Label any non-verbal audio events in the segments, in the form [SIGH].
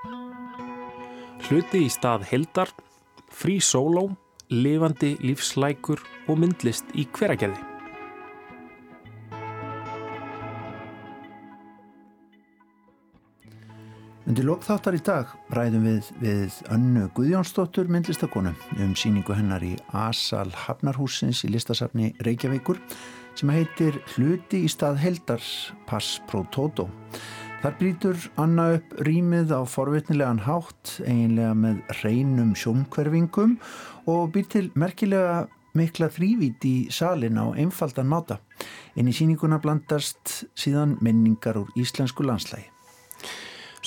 Hluti í stað heldar, frí sóló, lifandi lífslækur og myndlist í hveragerði. Undir lokþáttar í dag ræðum við við önnu Guðjónsdóttur myndlistakonu um síningu hennar í Asal Hafnarhúsins í listasafni Reykjavíkur sem heitir Hluti í stað heldar Pass Pro Toto. Þar brítur Anna upp rýmið á forvitnilegan hátt eiginlega með reynum sjónkverfingum og býr til merkilega mikla þrývít í salin á einfaldan máta. En í síninguna blandast síðan minningar úr íslensku landslægi.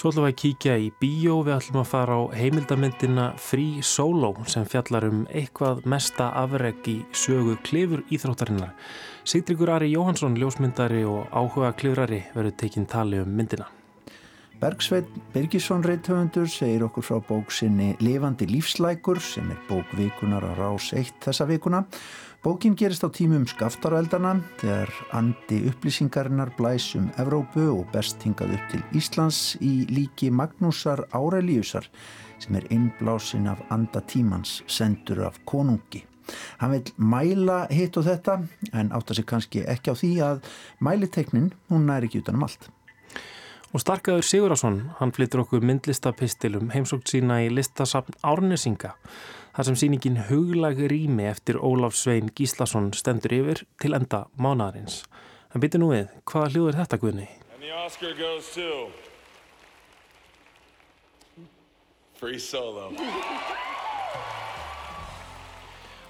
Svo ætlum við að kíkja í bíó, við ætlum að fara á heimildamindina Free Solo sem fjallar um eitthvað mesta afreg í sögu klifur íþróttarinnar. Sigdryggur Ari Jóhansson, ljósmyndari og áhuga klifrari verður tekinn tali um myndina. Bergsveit Birgisson reythöfundur segir okkur frá bóksinni Levandi lífslækur sem er bókvikunar á rás 1 þessa vikuna Bókin gerist á tímum skaftarældana þegar andi upplýsingarinnar blæsum Evrópu og best hingað upp til Íslands í líki Magnúsar Árelíusar sem er innblásin af andatímans sendur af konungi. Hann vil mæla hitt og þetta en átta sig kannski ekki á því að mæliteknin hún næri ekki utanum allt. Og Starkaður Sigurásson, hann flyttur okkur myndlistapistilum heimsókt sína í listasafn Árnesinga þar sem síningin huglag rými eftir Ólaf Svein Gíslason stendur yfir til enda mánadarins. En byrju nú við, hvaða hljóður þetta guðni? Free Solo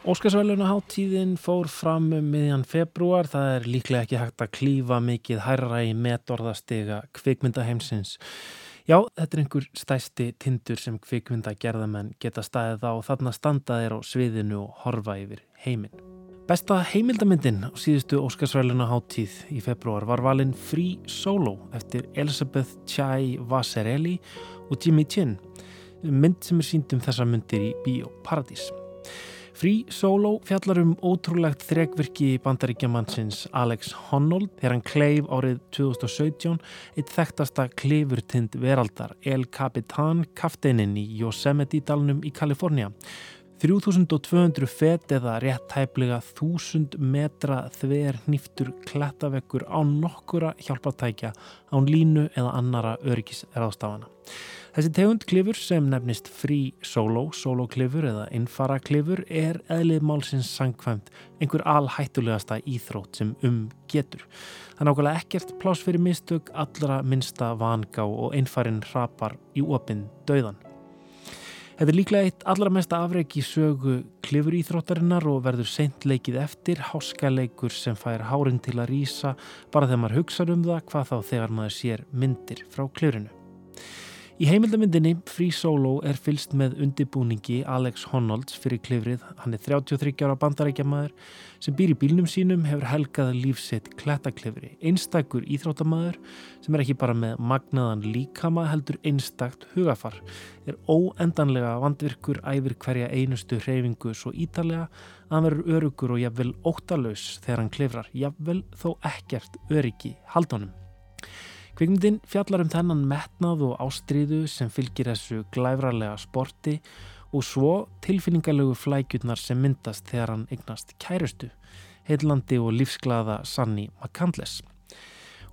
Óskarsvæluna háttíðin fór fram um miðjan februar. Það er líklega ekki hægt að klífa mikið hærra í metorðastega kvikmyndaheimsins. Já, þetta er einhver stæsti tindur sem kvikmynda gerðamenn geta staðið á þarna standað er á sviðinu og horfa yfir heiminn. Besta heimildamindin á síðustu Óskarsvæluna háttíð í februar var valin Free Solo eftir Elisabeth Chai Vasarely og Jimmy Chin, mynd sem er sínd um þessa myndir í Bíóparadís. Free Solo fjallar um ótrúlegt þregvirki bandaríkjamannsins Alex Honnold þegar hann kleif árið 2017 eitt þekktasta kleifurtind veraldar El Capitan kafteininn í Yosemite-dalnum í Kalifornia. 3200 fet eða rétt hæflega 1000 metra þver nýftur klettavekkur á nokkura hjálpatækja án línu eða annara öryggisraðstafana. Þessi tegund klifur sem nefnist frí solo, solo klifur eða innfara klifur er eðlið málsins sangkvæmt einhver alhættulegasta íþrótt sem um getur. Það er nákvæmlega ekkert plás fyrir mistök, allra minsta vangá og einfarin hrapar í opinn döðan. Þetta er líklega eitt allra mesta afreg í sögu klifur íþróttarinnar og verður seint leikið eftir háskaleikur sem fær hárin til að rýsa bara þegar maður hugsa um það hvað þá þegar maður sér myndir frá klifrinu. Í heimildamindinni Free Solo er fylst með undibúningi Alex Honolds fyrir klifrið. Hann er 33 ára bandarækjamaður sem býr í bílnum sínum, hefur helgað lífsitt klettaklifri. Einstakur íþróttamaður sem er ekki bara með magnaðan líkama heldur einstakt hugafar. Er óendanlega vandvirkur æfir hverja einustu hreyfingu svo ítalega að hann verður örugur og jafnvel óttalös þegar hann klifrar. Jafnvel þó ekkert öryggi haldunum. Kvikmyndin fjallar um þennan metnað og ástriðu sem fylgir þessu glæfralega sporti og svo tilfinningarlegu flækjurnar sem myndast þegar hann eignast kærustu, heillandi og lífsglaða Sanni McCandless.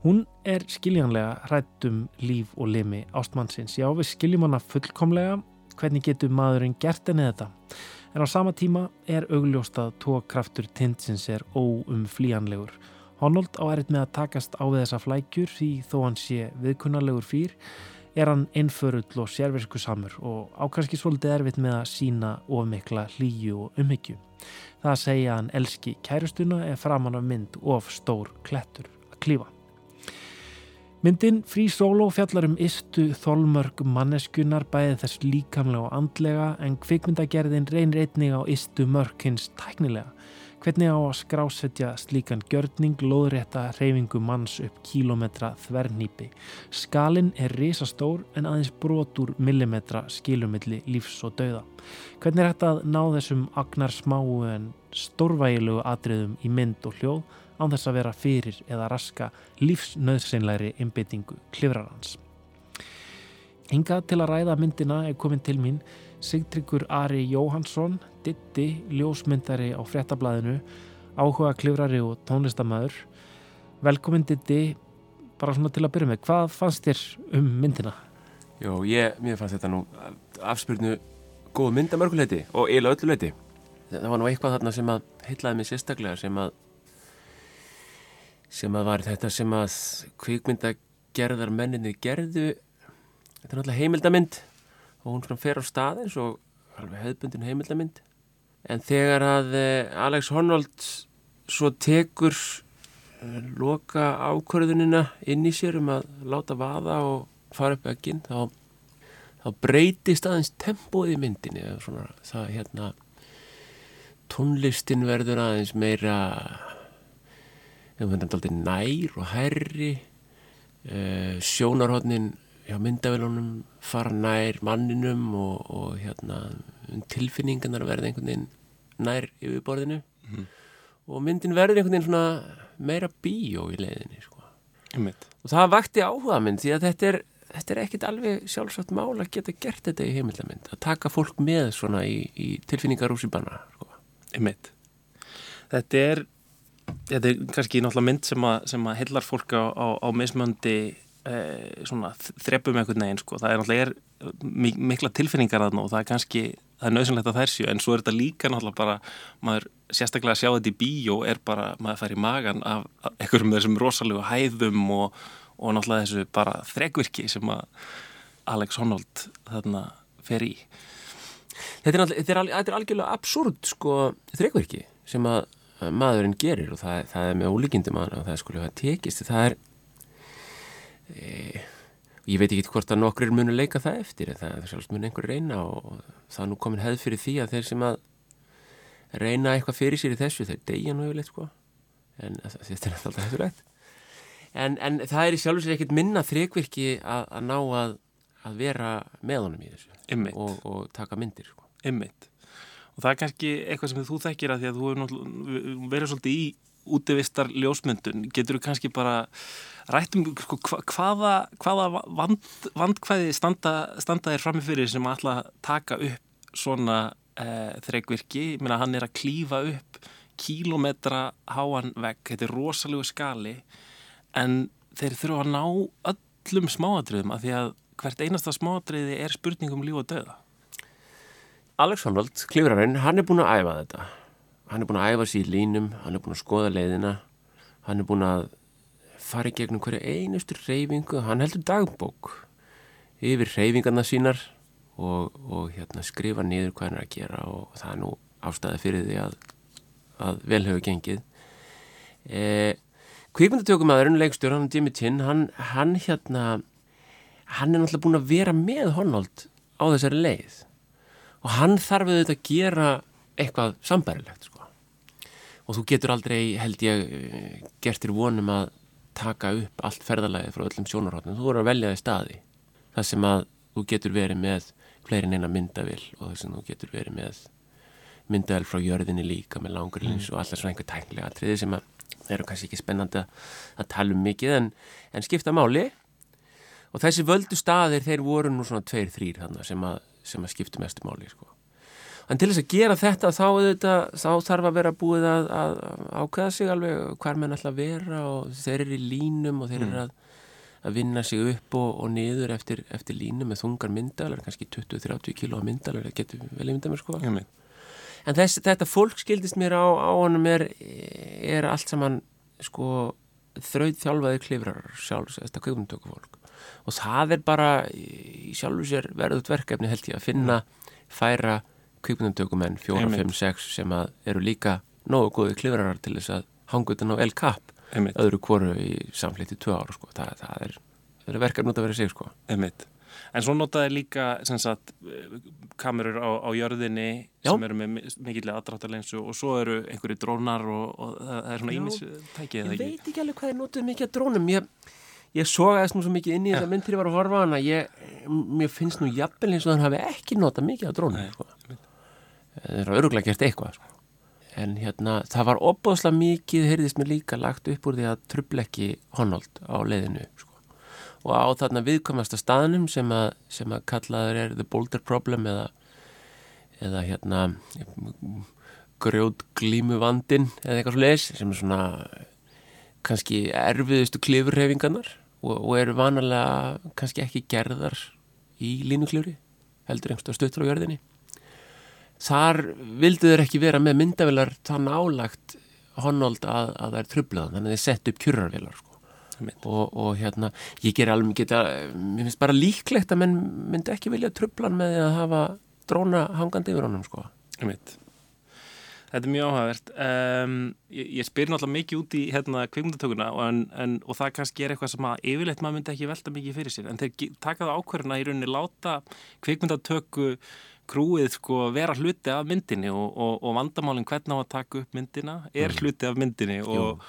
Hún er skiljanlega hrætt um líf og limi ástmannsins. Já, við skiljum hana fullkomlega, hvernig getur maðurinn gert enni þetta? En á sama tíma er augljóst að tókraftur tindsins er óumflíjanlegur Honnold á erið með að takast á við þessa flækjur því þó hann sé viðkunnarlegur fýr er hann einförull og sérversku samur og ákanski svolítið erfitt með að sína ofmikla hlýju og umhyggju. Það að segja hann elski kærustuna er framann af mynd of stór klettur að klífa. Myndin Free Solo fjallar um istu þólmörg manneskunar bæði þess líkamlega og andlega en kvikmyndagerðin reynir einnig á istu mörg hins tæknilega Hvernig á að skrásetja slíkan gjörning loðrétta reyfingu manns upp kílometra þvernýpi? Skalin er risastór en aðeins brotur millimetra skilumilli lífs og dauða. Hvernig er þetta að ná þessum agnar smáu en stórvægilegu atriðum í mynd og hljóð án þess að vera fyrir eða raska lífsnöðsynlæri innbyttingu klifrarans? Hingað til að ræða myndina er komin til mín Sigtryggur Ari Jóhansson, ditti, ljósmyndari á fréttablaðinu, áhuga klifrari og tónlistamæður. Velkomin ditti, bara svona til að byrja með, hvað fannst þér um myndina? Jó, ég, mér fannst þetta nú afspyrnu góð mynd að mörguleiti og eiginlega öllu leiti. Það var nú eitthvað þarna sem að heitlaði mig sérstaklega sem að sem að var þetta sem að kvikmyndagerðar menninni gerðu þetta er náttúrulega heimildamind og hún svona fer á stað eins og alveg hefðbundin heimildamind en þegar að eh, Alex Honnold svo tekur eh, loka ákvörðunina inn í sér um að láta vaða og fara upp ekkinn þá, þá breytist aðeins tempóið í myndinni. Svona, það hérna tónlistin verður aðeins meira nær og herri uh, sjónarhóttnin hjá myndavélunum fara nær manninum og, og hérna, tilfinningarnar verða einhvern veginn nær yfirborðinu mm. og myndin verður einhvern veginn svona meira bíó í leiðinni sko. og það vakti áhuga mynd því að þetta er, þetta er ekkit alveg sjálfsagt mál að geta gert þetta í heimildamind að taka fólk með svona í, í tilfinningar úr síðan sko. Þetta er þetta er kannski náttúrulega mynd sem að, sem að hillar fólk á, á, á mismöndi þreppum einhvern veginn sko. það er náttúrulega er mikla tilfinningar nú og það er kannski, það er nöðsynlegt að þær séu. En svo er þetta líka náttúrulega bara maður sérstaklega að sjá þetta í bíó er bara maður fær í magan af einhverjum þessum rosalegu hæðum og, og náttúrulega þessu bara þregvirki sem að Alex Honnold þarna fer í. Þetta er, þetta er, þetta er algjörlega absúrt sko þregvirki sem að maðurinn gerir og það, það er með ólíkindum að það er sko tekist. Það er e, ég veit ekki hvort að nokkur munu leika það eftir það er sjálfs mun einhver reyna og það er nú komin hefð fyrir því að þeir sem að reyna eitthvað fyrir sér í þessu þeir deyja nú yfirleitt sko. En þetta er alltaf hættulegt. En, en það er í sjálfur sér ekkert minna þrekvirki að, að ná að, að vera með honum í þessu og, og taka myndir sko. Ymmiðt og það er kannski eitthvað sem þú þekkir að því að þú verður svolítið í útivistar ljósmyndun, getur þú kannski bara rættum sko, hvaða, hvaða vand, vandkvæði standa, standa þér framifyrir sem alltaf taka upp svona eh, þreikvirki, ég meina hann er að klífa upp kílometra háan vegg, þetta er rosalegu skali en þeir þurfa að ná öllum smáadröðum af því að hvert einasta smáadröði er spurningum líf og döða Alex Honnold, klifrarinn, hann er búin að æfa þetta. Hann er búin að æfa sér í línum, hann er búin að skoða leiðina, hann er búin að fara í gegnum hverju einustu reyfingu, hann heldur dagbók yfir reyfingarna sínar og, og hérna, skrifa niður hvað hann er að gera og það er nú ástæði fyrir því að, að vel hefur gengið. E, Kvíkmyndatökumæðurinn, leikstjóran Jimmy Chin, hann, hann hérna, hann er náttúrulega búin að vera með Honnold á þessari leið og hann þarf auðvitað að gera eitthvað sambærilegt sko. og þú getur aldrei held ég eh, gertir vonum að taka upp allt ferðalagið frá öllum sjónarhóttum þú voru að velja það í staði það sem að þú getur verið með fleirin eina myndavill og þess að þú getur verið með myndavill frá jörðinni líka með langurlins mm. og alltaf svona einhver tæknilega atriði sem að eru kannski ekki spennandi að tala um mikið en, en skipta máli og þessi völdu staðir þeir voru nú svona tveir, þrýr sem að sem að skipta mestu máli sko. En til þess að gera þetta þá, þetta, þá þarf að vera búið að, að ákveða sig alveg hver menn ætla að vera og þeir eru í línum og þeir eru mm. að, að vinna sig upp og, og niður eftir, eftir línum með þungar myndalar, kannski 20-30 kíló myndalar, það getur vel ímynda mér sko. En þess, þetta fólk skildist mér á, á honum er, er allt saman sko þrauð þjálfaði klifrar sjálfs, þetta kveikumtöku fólk og það er bara í sjálfu sér verðut verkefni held ég að finna færa kvíkmyndumtökumenn 4, 5, 6 sem að eru líka nógu góði klifrarar til þess að hanga utan á LKAP öðru kvoru í samflitti 2 ára sko. það, það er, er verkefni út að vera sig sko. En svo notaði líka sagt, kamerur á, á jörðinni Já. sem eru með mikilvæg aðdráttarlensu og svo eru einhverju drónar og, og það er svona ímistækið Ég veit ekki alveg hvað er notað mikið að drónum. Ég ég sogaðist nú svo mikið inn í þessa mynd þegar ég var að horfa hana. Ég, mér finnst nú jafnvel eins og hann hafi ekki notað mikið á drónu sko. Það er öruglega gert eitthvað sko. en hérna það var opbóðslega mikið heyrðist mér líka lagt upp úr því að trubleiki Honnold á leiðinu sko. og á þarna viðkomasta staðnum sem að, sem að kallaður er the boulder problem eða, eða hérna grjót glímu vandin eða eitthvað svo leis sem er svona kannski erfiðustu klifurhefingarnar og, og eru vanalega kannski ekki gerðar í línuklifri heldur einhverstu stuttur á jörðinni þar vildu þeir ekki vera með myndavilar það nálagt honnold að, að það er trublaðan þannig að þeir sett upp kjurarvilar sko. og, og hérna ég ger alveg geta, mér finnst bara líklegt að menn myndi ekki vilja trublan með að hafa dróna hangandi yfir honum sko. Þetta er mjög áhagvert um, ég, ég spyr náttúrulega mikið út í hérna kvikmyndatökuna og, en, en, og það kannski er eitthvað sem að yfirleitt maður myndi ekki velta mikið fyrir sér en þeir taka það ákverðina í rauninni láta kvikmyndatöku krúið sko vera hluti af myndinni og, og, og vandamálinn hvernig á að taka upp myndina er mm. hluti af myndinni og,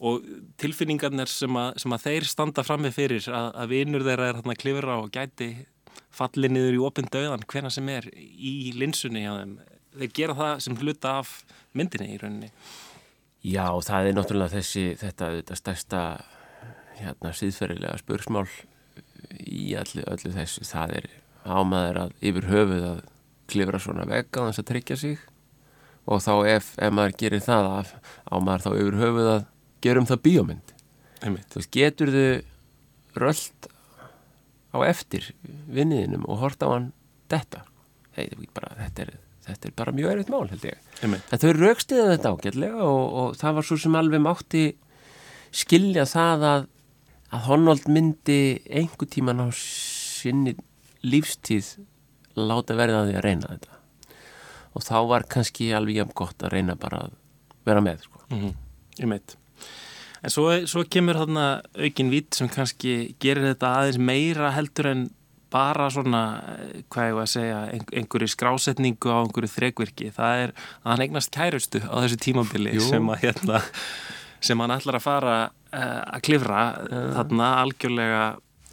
og tilfinningarnir sem að, sem að þeir standa fram með fyrir að, að vinur þeirra er hérna klifra og gæti fallið niður í opinn döðan hvena sem er í linsunni hjá þeim. Þeir gera það sem hluta af myndinni í rauninni. Já, það er náttúrulega þessi þetta, þetta stærsta hérna síðferðilega spursmál í öllu, öllu þessu. Það er ámaður að yfir höfuð að klifra svona vegga á þess að tryggja sig. Og þá ef, ef maður gerir það af, ámaður þá yfir höfuð að gerum það bíómynd. Einmitt. þú veist, getur þau röld á eftir vinniðinum og horta á hann þetta, hey, bara, þetta er þetta er bara mjög erfitt mál held ég. Þau raukstiða þetta ágætlega og, og það var svo sem alveg mátti skilja það að að Honnold myndi einhver tíman á sinni lífstíð láta verða því að reyna þetta og þá var kannski alveg jæfn gott að reyna bara að vera með sko. mm -hmm. ég meit en svo, svo kemur þarna aukin vít sem kannski gerir þetta aðeins meira heldur en bara svona, eh, hvað ég var að segja einhverju skrásetningu á einhverju þregvirki, það er að hann eignast kærustu á þessu tímabili sem að hérna, sem hann ætlar að fara uh, að klifra uh. þarna algjörlega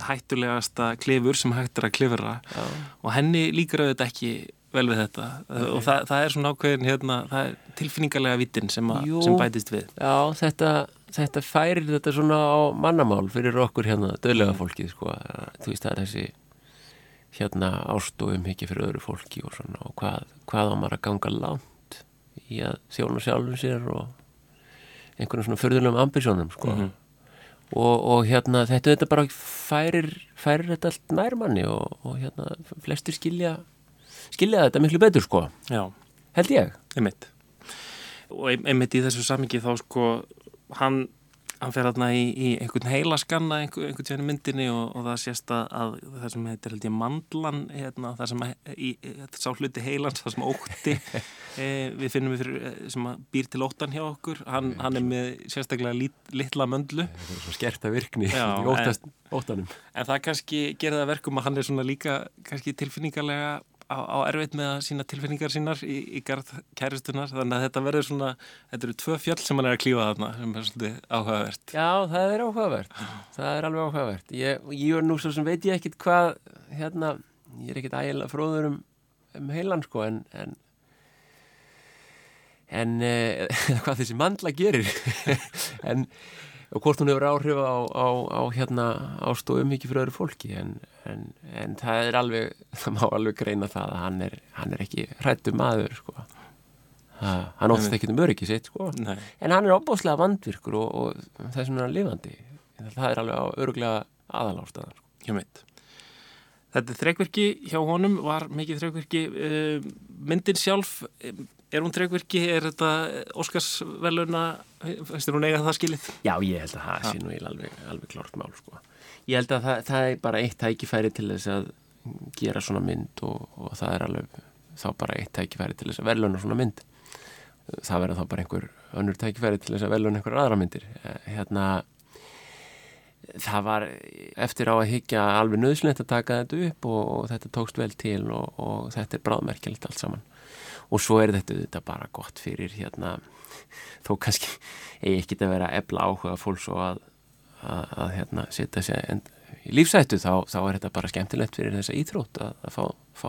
hættulegasta klifur sem hættur að klifra. Uh. og henni líkur auðvitað ekki vel við þetta. Og það, það er svona ákveðin hérna, það er tilfinningarlega vittin sem, sem bætist við. Já, þetta, þetta færir þetta svona á mannamál fyrir okkur hérna, döðlega fólkið sko, þú veist það er þessi hérna ástofum ekki fyrir öðru fólki og svona. Og hvað, hvað á maður að ganga langt í að þjóna sjálfum sér og einhvern svona förðulegum ambisjónum sko. Mm -hmm. Og, og hérna þetta, þetta bara færir, færir þetta allt nærmanni og, og hérna flestir skilja skilja þetta miklu betur sko Já. held ég einmitt. og einmitt í þessu samingi þá sko hann hann fer hérna í, í einhvern heilaskanna einhvern, einhvern tjónu myndinni og, og það sést að, að það sem heitir held ég mandlan hérna, það sem í, sá hluti heilans, það sem ótti. [LAUGHS] E, við finnum við fyrir, e, sem býr til óttan hjá okkur, hann, hann er með sérstaklega lit, litla möndlu. Skerta virkni Já, í óttast, óttanum. en það kannski gerir það verkum að hann er svona líka kannski tilfinningarlega á, á erfitt með að sína tilfinningar sínar í, í garð kæristunar þannig að þetta verður svona, þetta eru tvö fjöll sem hann er að klífa þarna sem er svolítið áhugavert. Já, það er áhugavert. Það er alveg áhugavert. Ég, ég er nú svo sem veit ég ekkit hvað hérna, ég er ekkit ægilega fróður um, um heilan sko en en, en eh, [LAUGHS] hvað þessi mandla gerir. [LAUGHS] En og hvort hún hefur áhrif á, á, á hérna ástóðum mikið fyrir öðru fólki en, en, en það er alveg [LAUGHS] það má alveg greina það að hann er, hann er ekki hrættu maður sko. ha, hann óttast ekki um öryggi sitt sko. en hann er óbáslega vandvirkur og, og það er svona lifandi það er alveg öruglega aðalástaðan sko. Þetta þreikverki hjá honum var mikið þreikverki uh, myndin sjálf Er hún tryggvirki? Er þetta Óskarsveluna? Fæstir hún eiga það skilið? Já, ég held að það sé nú alveg, alveg klart mál sko. Ég held að það, það er bara eitt tækifæri til þess að gera svona mynd og, og það er alveg þá bara eitt tækifæri til þess að veluna svona mynd. Það verður þá bara einhver önnur tækifæri til þess að veluna einhver aðra myndir. Eh, hérna, það var eftir á að higgja alveg nöðslegt að taka þetta upp og, og þetta tókst vel til og, og þetta er bráðmerkjalitt allt saman og svo er þetta, þetta bara gott fyrir hérna þó kannski eigi ekki að vera ebla áhuga fólks og að, að, að hérna setja sér í lífsættu þá, þá er þetta bara skemmtilegt fyrir þessa íþrótt að, að fá, fá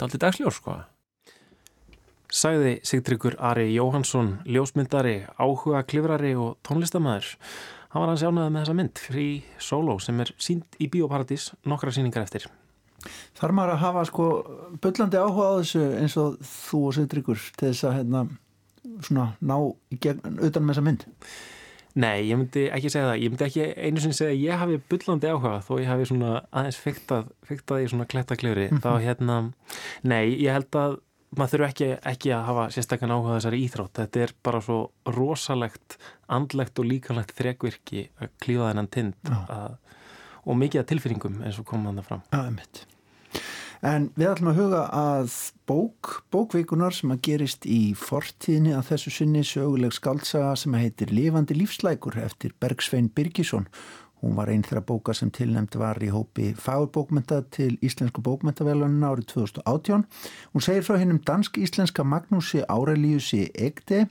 daldi dagsljós sko Sæði Sigtryggur Ari Jóhansson, ljósmyndari, áhuga klifrari og tónlistamæður. hann var hans ánæðið með þessa mynd frí solo sem er sínd í Bíóparadís nokkra síningar eftir. Þar maður að hafa sko byllandi áhuga á þessu eins og þú og Sindrikur til þess að hérna svona ná í gegn utan með þessa mynd? Nei, ég myndi ekki segja það. Ég myndi ekki einu sinni segja að ég hafi byllandi áhuga þó ég hafi svona aðeins fyrktað, fyrktað í svona klettakljóri. Mm -hmm. Þá hérna, nei, ég held að maður þurfu ekki, ekki að hafa sérstaklega áhuga þessari íþrótt. Þetta er bara svo rosalegt, andlegt og líkanlegt þrekvirki að klífa þennan tind að, og mikið af tilfinningum eins og koma hann það fram. Já, einmitt. En við ætlum að huga að bók, bókveikunar sem að gerist í fortíðinni að þessu sinni söguleg skaldsaga sem heitir Livandi lífslækur eftir Bergsvein Birgisson. Hún var einn þeirra bóka sem tilnæmt var í hópi fagurbókmynda til Íslensku bókmyndavelunina árið 2018. Hún segir frá hennum dansk-íslenska Magnúsi Árelíusi Egde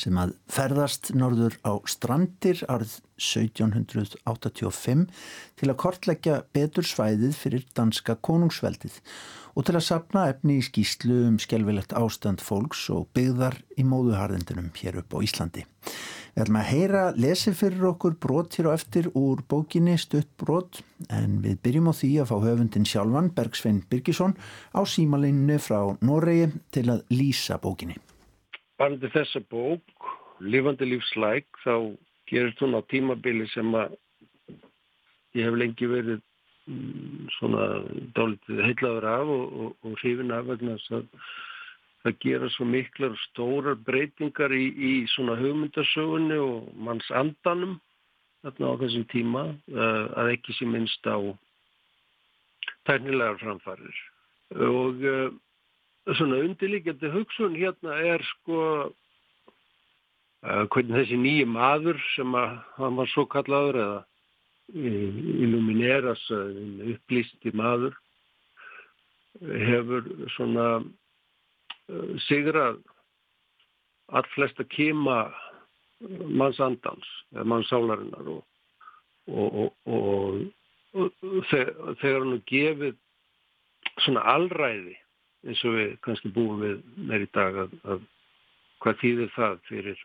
sem að ferðast norður á strandir árið 1785 til að kortleggja betur svæðið fyrir danska konungsveldið og til að sapna efni í skýslu um skjálfilegt ástand fólks og byggðar í móðuharðindunum hér upp á Íslandi. Við ætlum að heyra lesi fyrir okkur brot hér á eftir úr bókinni Stutt brot en við byrjum á því að fá höfundin sjálfan Bergsvein Birgisson á símaleininu frá Noregi til að lýsa bókinni. Varandi þessa bók, Livandi lífslæk, þá gerist hún á tímabili sem að ég hef lengi verið mm, svona dálítið heilaður af og, og, og hrifin af vegna þess að það gera svo miklar stórar breytingar í, í svona hugmyndasögunni og manns andanum þarna á þessum tíma uh, að ekki sé minnst á tærnilegar framfarir. Og uh, svona undirlíkjandi hugsun hérna er sko uh, hvernig þessi nýji maður sem að hann var svo kallaður eða illumineras upplýsti maður hefur svona uh, sigrað allflesta kema mannsandans eða mannsálarinnar og, og, og, og þegar hann gefið svona allræði eins og við kannski búum við meir í dag að, að hvað þýðir það fyrir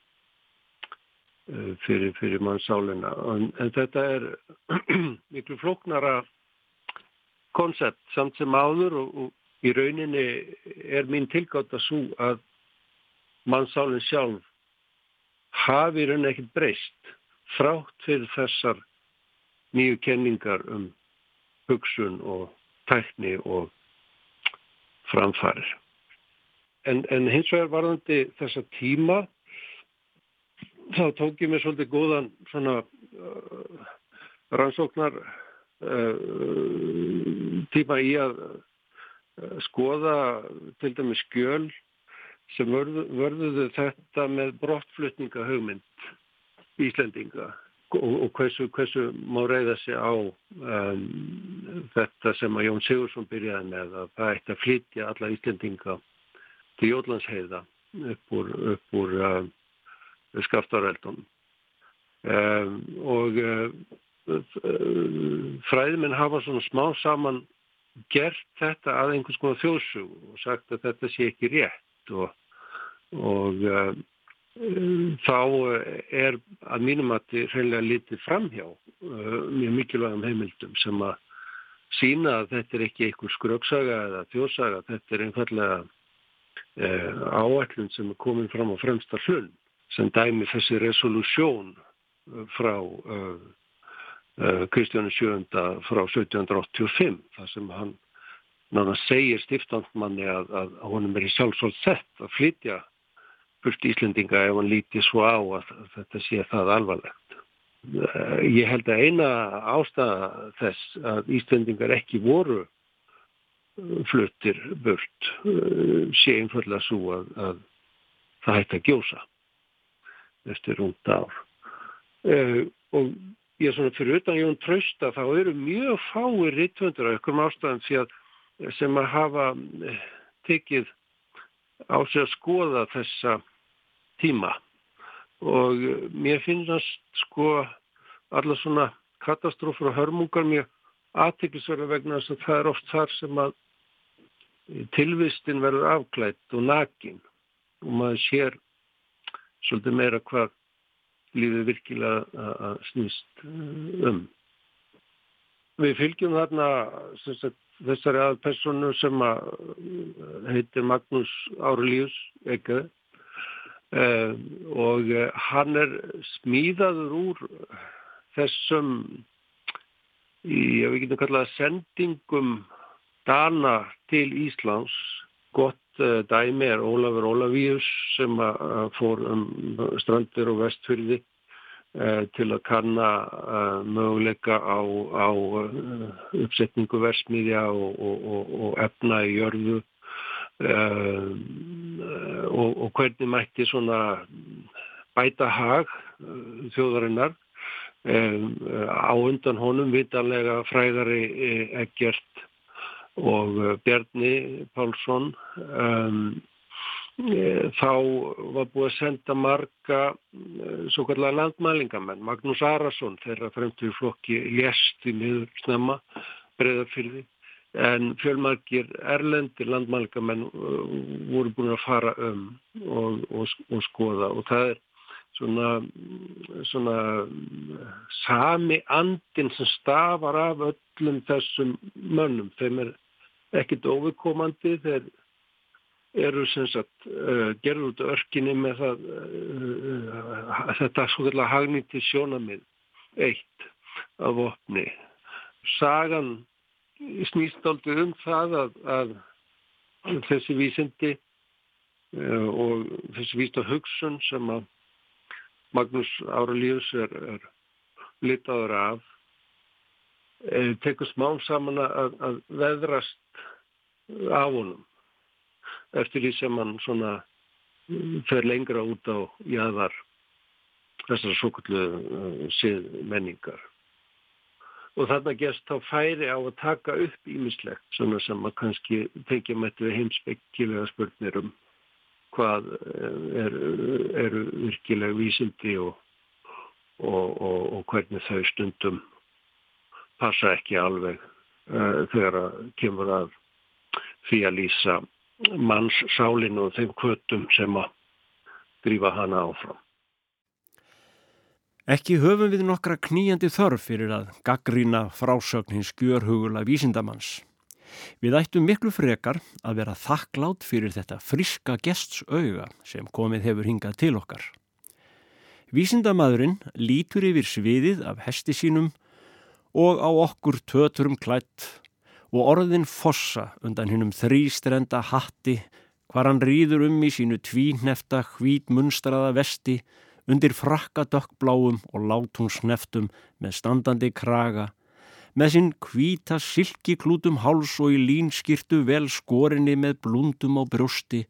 uh, fyrir, fyrir mannsálina en, en þetta er [CLEARS THROAT] miklu flóknara koncept samt sem áður og, og í rauninni er mín tilgátt að svo að mannsálinn sjálf hafi rauninni ekkert breyst frátt fyrir þessar nýju kenningar um hugsun og tækni og framfærir. En, en hins vegar varðandi þessa tíma þá tók ég mér svolítið góðan svona uh, rannsóknar uh, tíma í að uh, skoða til dæmi skjöl sem vörðu, vörðuðu þetta með brottflutninga hugmynd Íslendinga og, hversu, hversu má reyða sig á um, þetta sem að Jón Sigursson byrjaði með að það ætti að flytja alla Íslendinga til Jólansheiða upp úr, upp úr um, skaftarældunum um, og uh, fræðiminn hafa svona smá saman gert þetta að einhvers konar þjóðsug og sagt að þetta sé ekki rétt og, og þá eh, er að mínum að þið reynilega litið framhjá uh, mjög mikilvægum heimildum sem að sína að þetta er ekki einhver skröksaga eða þjósaga, þetta er einfallega áætlun sem er komin fram á fremsta hlun sem dæmi þessi resolúsjón frá Kristjánu Sjönda frá 1785 þar sem hann náttúrulega segir stiftandmanni að, að honum er í sjálfsvöld sett að flytja burt Íslendinga ef hann lítið svo á að þetta sé það alvarlegt. Eh, ég held að eina ástæða þess að Íslendingar ekki voru eh, fluttir burt eh, sé einfallega svo að, að það hætti að gjósa eftir rúnt ár. Og ég er svona fyrir utan Jón Trausta þá eru mjög fáir rittvöndur af ykkur ástæðan sem að hafa tekið á sig að skoða þessa tíma og mér finnast sko alla svona katastrófur og hörmungar mjög aðtiklisverða vegna þess að það er oft þar sem að tilvistin verður afklætt og nakin og maður sér svolítið meira hvað lífið virkilega að snýst um. Við fylgjum þarna sagt, þessari aðpersonu sem að heitir Magnús Árelíus eitthvað uh, og hann er smíðaður úr þessum í, við getum kallað sendingum Dana til Íslands. Gott uh, dæmi er Ólafur Ólavíus sem að fór um strandir og vestfyrði til að kanna uh, möguleika á, á uppsetningu versmiðja og, og, og efna í jörðu og, og hvernig mætti svona bæta hag þjóðarinnar á undan honum vitanlega fræðari Eggert og Bjarni Pálsson um, þá var búið að senda marga svo kallar landmælingamenn. Magnús Arason þeirra fremtur flokki lést í miður snemma breyðafyrði en fjölmarkir erlendir landmælingamenn voru búin að fara um og, og, og skoða. Og það er svona, svona sami andin sem stafar af öllum þessum mönnum. Þeim er ekkit ofukomandi, þeir eru sem sagt uh, gerður út örkinni með það, uh, þetta svo kallar hagnýtti sjónamið eitt af opni. Sagan snýst aldrei um það að, að þessi vísindi og þessi vísta hugsun sem að Magnús Áralíus er, er litaður af tekur smán saman að, að veðrast af honum eftir því sem hann svona fer lengra út á jæðar þessar svo kallu uh, sið menningar og þarna gerst þá færi á að taka upp ímislegt svona sem að kannski tekja mætti við heimspekkilega spurnir um hvað eru er virkilega vísindi og, og, og, og hvernig þau stundum passa ekki alveg uh, þegar að kemur að því að lýsa manns sálinu og þeim kvötum sem að grífa hana áfram. Ekki höfum við nokkra kníjandi þörf fyrir að gaggrína frásögn hins skjörhugula vísindamanns. Við ættum miklu frekar að vera þakklátt fyrir þetta friska gests auga sem komið hefur hingað til okkar. Vísindamadurinn lítur yfir sviðið af hesti sínum og á okkur töturum klætt og orðin fossa undan hinnum þrýstrenda hatti hvar hann rýður um í sínu tvínefta hvít munstraða vesti undir frakka dökkbláum og látúnsneftum með standandi kraga með sinn kvíta silkiklútum háls og í línskirtu vel skorinni með blundum á brjósti,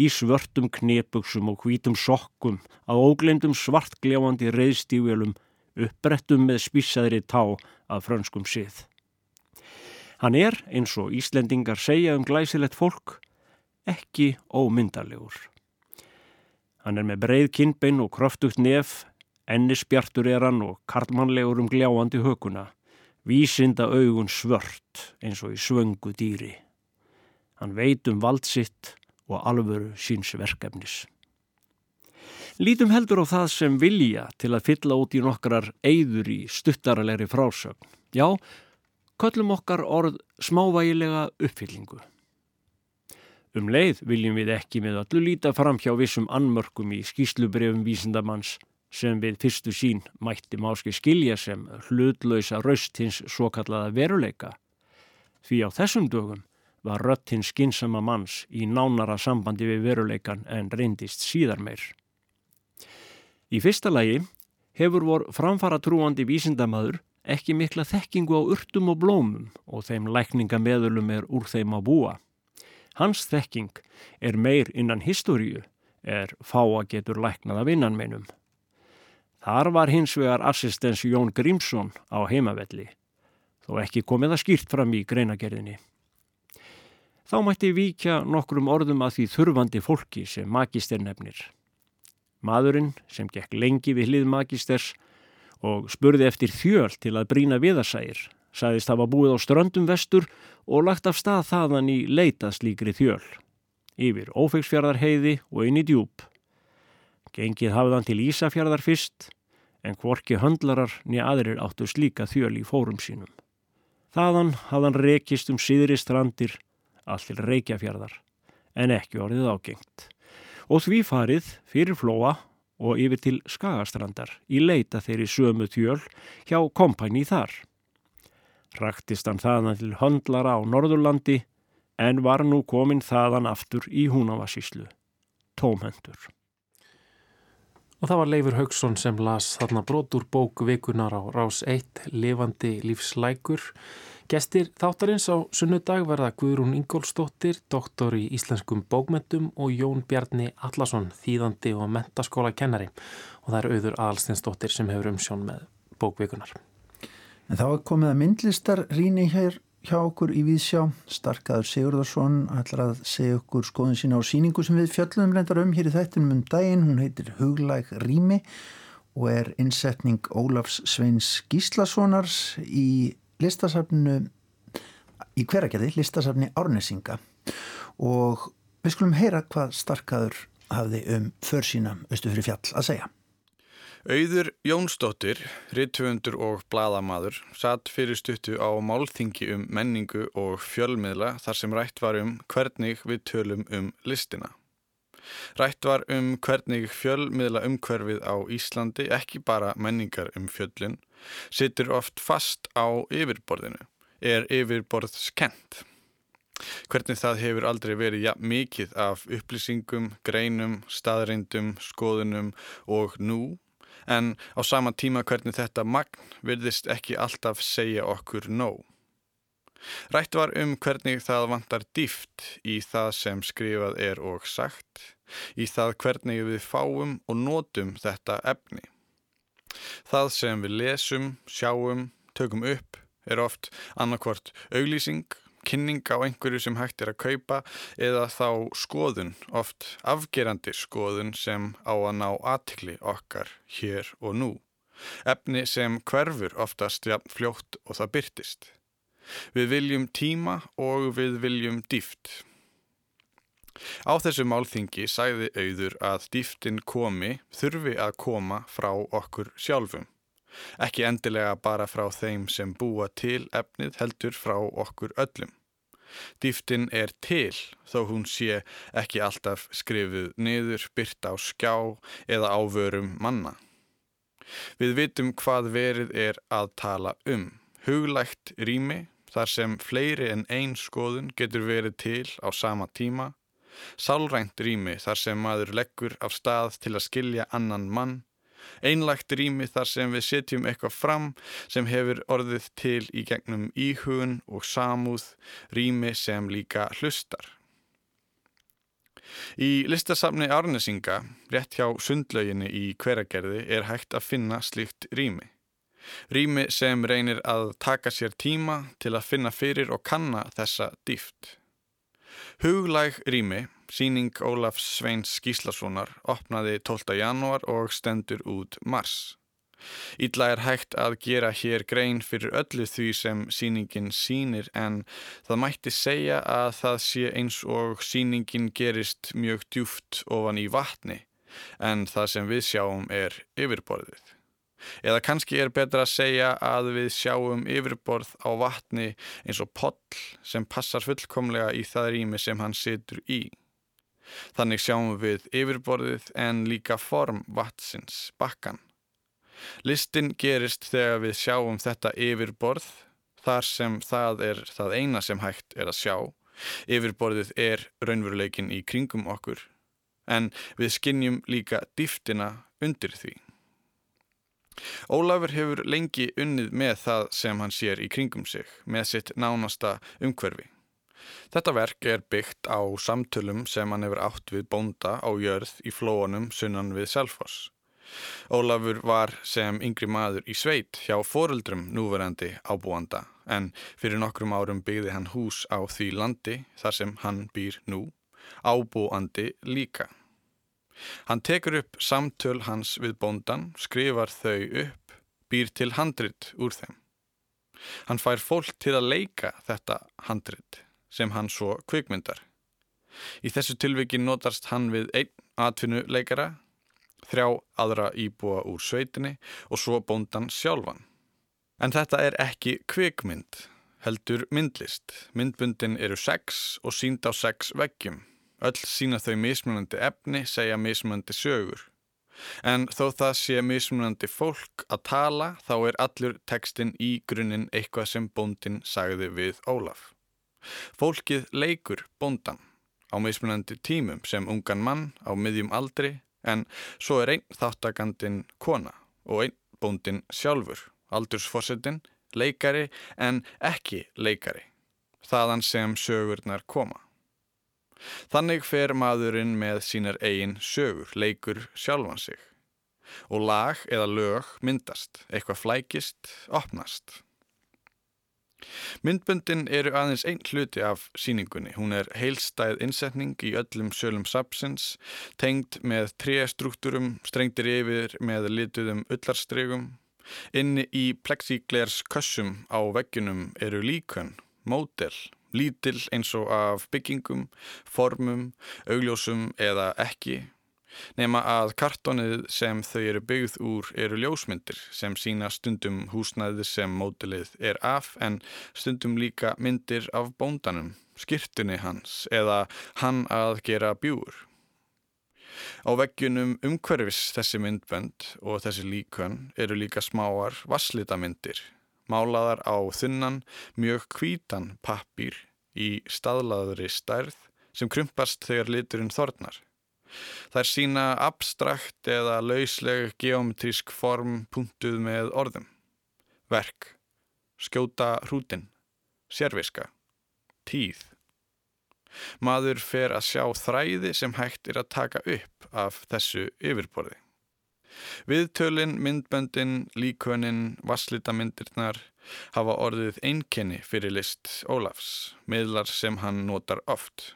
í svörtum knepuksum og hvítum sokkum, á óglemdum svartgljáandi reyðstífjölum, uppbrettum með spísaðri tá að frönskum sið. Hann er, eins og Íslendingar segja um glæsilegt fólk, ekki ómyndarlegur. Hann er með breið kinnbein og kröftugt nef, ennisbjartur er hann og karlmannlegur um gljáandi hökuna vísinda augun svört eins og í svöngu dýri. Hann veit um valdsitt og alvöru síns verkefnis. Lítum heldur á það sem vilja til að fylla út í nokkrar eigður í stuttaralegri frásögn. Já, köllum okkar orð smávægilega uppfyllingu. Um leið viljum við ekki með öllu líta fram hjá vissum anmörkum í skýslubrefum vísindamanns sem við fyrstu sín mætti máski skilja sem hlutlausa raust hins svo kallaða veruleika. Því á þessum dögum var rött hins skinsama manns í nánara sambandi við veruleikan en reyndist síðar meir. Í fyrsta lagi hefur vor framfara trúandi vísindamadur ekki mikla þekkingu á urtum og blómum og þeim lækningameðulum er úr þeim að búa. Hans þekking er meir innan historiu, er fá að getur læknað af innanmeinum. Þar var hins vegar assistens Jón Grímsson á heimavelli, þó ekki komið að skýrt fram í greinagerðinni. Þá mætti víkja nokkrum orðum að því þurfandi fólki sem magister nefnir. Maðurinn sem gekk lengi við hlið magisters og spurði eftir þjöl til að brína viðarsægir, sagðist hafa búið á ströndum vestur og lagt af stað þaðan í leitaslíkri þjöl, yfir ófegsfjörðarheiði og inn í djúb. Gengið hafðan til Ísafjörðar fyrst, en hvorki höndlarar niður aðrir áttu slíka þjöl í fórum sínum. Þaðan hafðan rekist um síðri strandir allir reykjafjörðar en ekki orðið ágengt og því farið fyrir flóa og yfir til skagastrandar í leita þeirri sömu tjöl hjá kompæni þar. Raktist hann þaðan til höndlara á Norðurlandi en var nú komin þaðan aftur í húnavassíslu. Tómhendur. Og það var Leifur Haugsson sem las þarna brotur bók vikunar á Rás 1, Levandi lífslækur. Gestir þáttarins á sunnudag verða Guðrún Ingólstóttir, doktor í íslenskum bókmentum og Jón Bjarni Allarsson, þýðandi og mentaskóla kennari. Og það er auður Alstinsdóttir sem hefur umsjón með bókvikunar. En þá er komið að myndlistar rýni hér hjá okkur í Víðsjá. Starkaður Sigurðarsson ætlar að segja okkur skoðun sína á síningu sem við fjöllum reyndar um hér í þættinum um daginn. Hún heitir Huglæg rými og er innsetning Ólafs Sveins Gíslasonars í listasafnu í hveragerði, listasafni Árnesinga og við skulum heyra hvað Starkaður hafði um försýna austu fyrir fjall að segja. Auður Jónsdóttir, rittvöndur og bladamadur, satt fyrir stuttu á málþingi um menningu og fjölmiðla þar sem rætt var um hvernig við tölum um listina. Rætt var um hvernig fjölmiðla umhverfið á Íslandi, ekki bara menningar um fjöllin, situr oft fast á yfirborðinu, er yfirborð skent. Hvernig það hefur aldrei verið ja, mikið af upplýsingum, greinum, staðreindum, skoðunum og nú en á sama tíma hvernig þetta magn virðist ekki alltaf segja okkur nóg. Rætt var um hvernig það vantar dýft í það sem skrifað er og sagt, í það hvernig við fáum og nótum þetta efni. Það sem við lesum, sjáum, tökum upp er oft annarkvort auglýsing, kynning á einhverju sem hægt er að kaupa eða þá skoðun, oft afgerandi skoðun sem á að ná aðtikli okkar hér og nú. Efni sem hverfur oftast fljótt og það byrtist. Við viljum tíma og við viljum dýft. Á þessu málþingi sæði auður að dýftin komi þurfi að koma frá okkur sjálfum. Ekki endilega bara frá þeim sem búa til efnið heldur frá okkur öllum. Dýftin er til þó hún sé ekki alltaf skrifuð niður, byrt á skjá eða ávörum manna. Við vitum hvað verið er að tala um. Huglægt rými þar sem fleiri en einn skoðun getur verið til á sama tíma. Sálrænt rými þar sem maður leggur af stað til að skilja annan mann Einlagt rými þar sem við setjum eitthvað fram sem hefur orðið til í gegnum íhugun og samúð, rými sem líka hlustar. Í listasafni Arnesinga, rétt hjá sundlauginni í hveragerði, er hægt að finna slíkt rými. Rými sem reynir að taka sér tíma til að finna fyrir og kanna þessa dýft. Huglæg rými Síning Ólafs Sveins Gíslassonar opnaði 12. janúar og stendur út mars. Ítla er hægt að gera hér grein fyrir öllu því sem síningin sínir en það mætti segja að það sé eins og síningin gerist mjög djúft ofan í vatni en það sem við sjáum er yfirborðið. Eða kannski er betra að segja að við sjáum yfirborð á vatni eins og poll sem passar fullkomlega í það rými sem hann situr í. Þannig sjáum við yfirborðið en líka form vatsins, bakkan. Listin gerist þegar við sjáum þetta yfirborð þar sem það er það eina sem hægt er að sjá. Yfirborðið er raunveruleikin í kringum okkur en við skinnjum líka dýftina undir því. Ólafur hefur lengi unnið með það sem hann sér í kringum sig, með sitt nánasta umhverfi. Þetta verk er byggt á samtölum sem hann hefur átt við bónda á jörð í flóanum sunnan við Selfoss. Ólafur var sem yngri maður í sveit hjá foreldrum núverandi ábúanda en fyrir nokkrum árum byggði hann hús á því landi þar sem hann býr nú, ábúandi líka. Hann tekur upp samtöl hans við bóndan, skrifar þau upp, býr til handrit úr þeim. Hann fær fólk til að leika þetta handrit sem hann svo kvikmyndar. Í þessu tilviki notast hann við einn atvinnuleikara. þrjá aðra íbúa úr sveitinni og svo bóndan sjálfan. En þetta er ekki kvikmynd, heldur myndlist. Myndbundin eru sex og sínd á sex veggjum. Öll sína þau mismunandi efni, segja mismunandi sögur. En þó það sé mismunandi fólk að tala þá er allur tekstin í grunninn eitthvað sem bóndin sagði við Ólaf. Fólkið leikur bóndan á mismunandi tímum sem ungan mann á miðjum aldri en svo er einn þáttakandin kona og einn bóndin sjálfur, aldursfossetin, leikari en ekki leikari, þaðan sem sögurnar koma. Þannig fer maðurinn með sínar eigin sögur, leikur sjálfan sig. Og lag eða lög myndast, eitthvað flækist, opnast. Myndböndin eru aðeins einn hluti af síningunni. Hún er heilstæð innsetning í öllum sölum sapsins, tengd með tréstruktúrum, strengtir yfir með lituðum öllarstregum. Inni í plexiglærs kössum á veggjunum eru líkön, mótel, lítill eins og af byggingum, formum, augljósum eða ekki, nema að kartonið sem þau eru byggð úr eru ljósmyndir sem sína stundum húsnæði sem mótilið er af en stundum líka myndir af bóndanum, skirtunni hans eða hann að gera bjúur. Á veggjunum umhverfis þessi myndbönd og þessi líkön eru líka smáar vasslitamindir málaðar á þunnan, mjög kvítan pappir í staðlaðri stærð sem krumpast þegar liturinn þornar. Það er sína abstrakt eða lausleg geometrísk form punktuð með orðum. Verk, skjóta hrútin, sérviska, tíð. Maður fer að sjá þræði sem hægt er að taka upp af þessu yfirborði. Viðtölin, myndböndin, líkvönin, vasslitamindirnar hafa orðið einkenni fyrir list Ólafs, miðlar sem hann notar oft.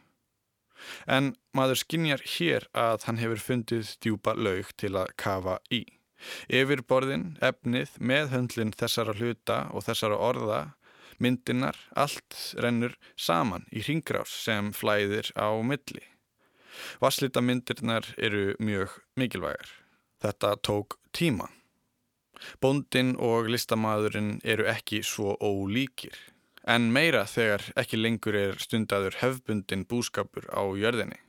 En maður skinjar hér að hann hefur fundið djúpa laug til að kafa í. Yfirborðin, efnið, meðhöndlin þessara hluta og þessara orða, myndinar, allt rennur saman í ringgrás sem flæðir á milli. Vasslitamindirnar eru mjög mikilvægar. Þetta tók tíma. Bóndin og listamæðurinn eru ekki svo ólíkir, en meira þegar ekki lengur er stundaður hefbundin búskapur á jörðinni.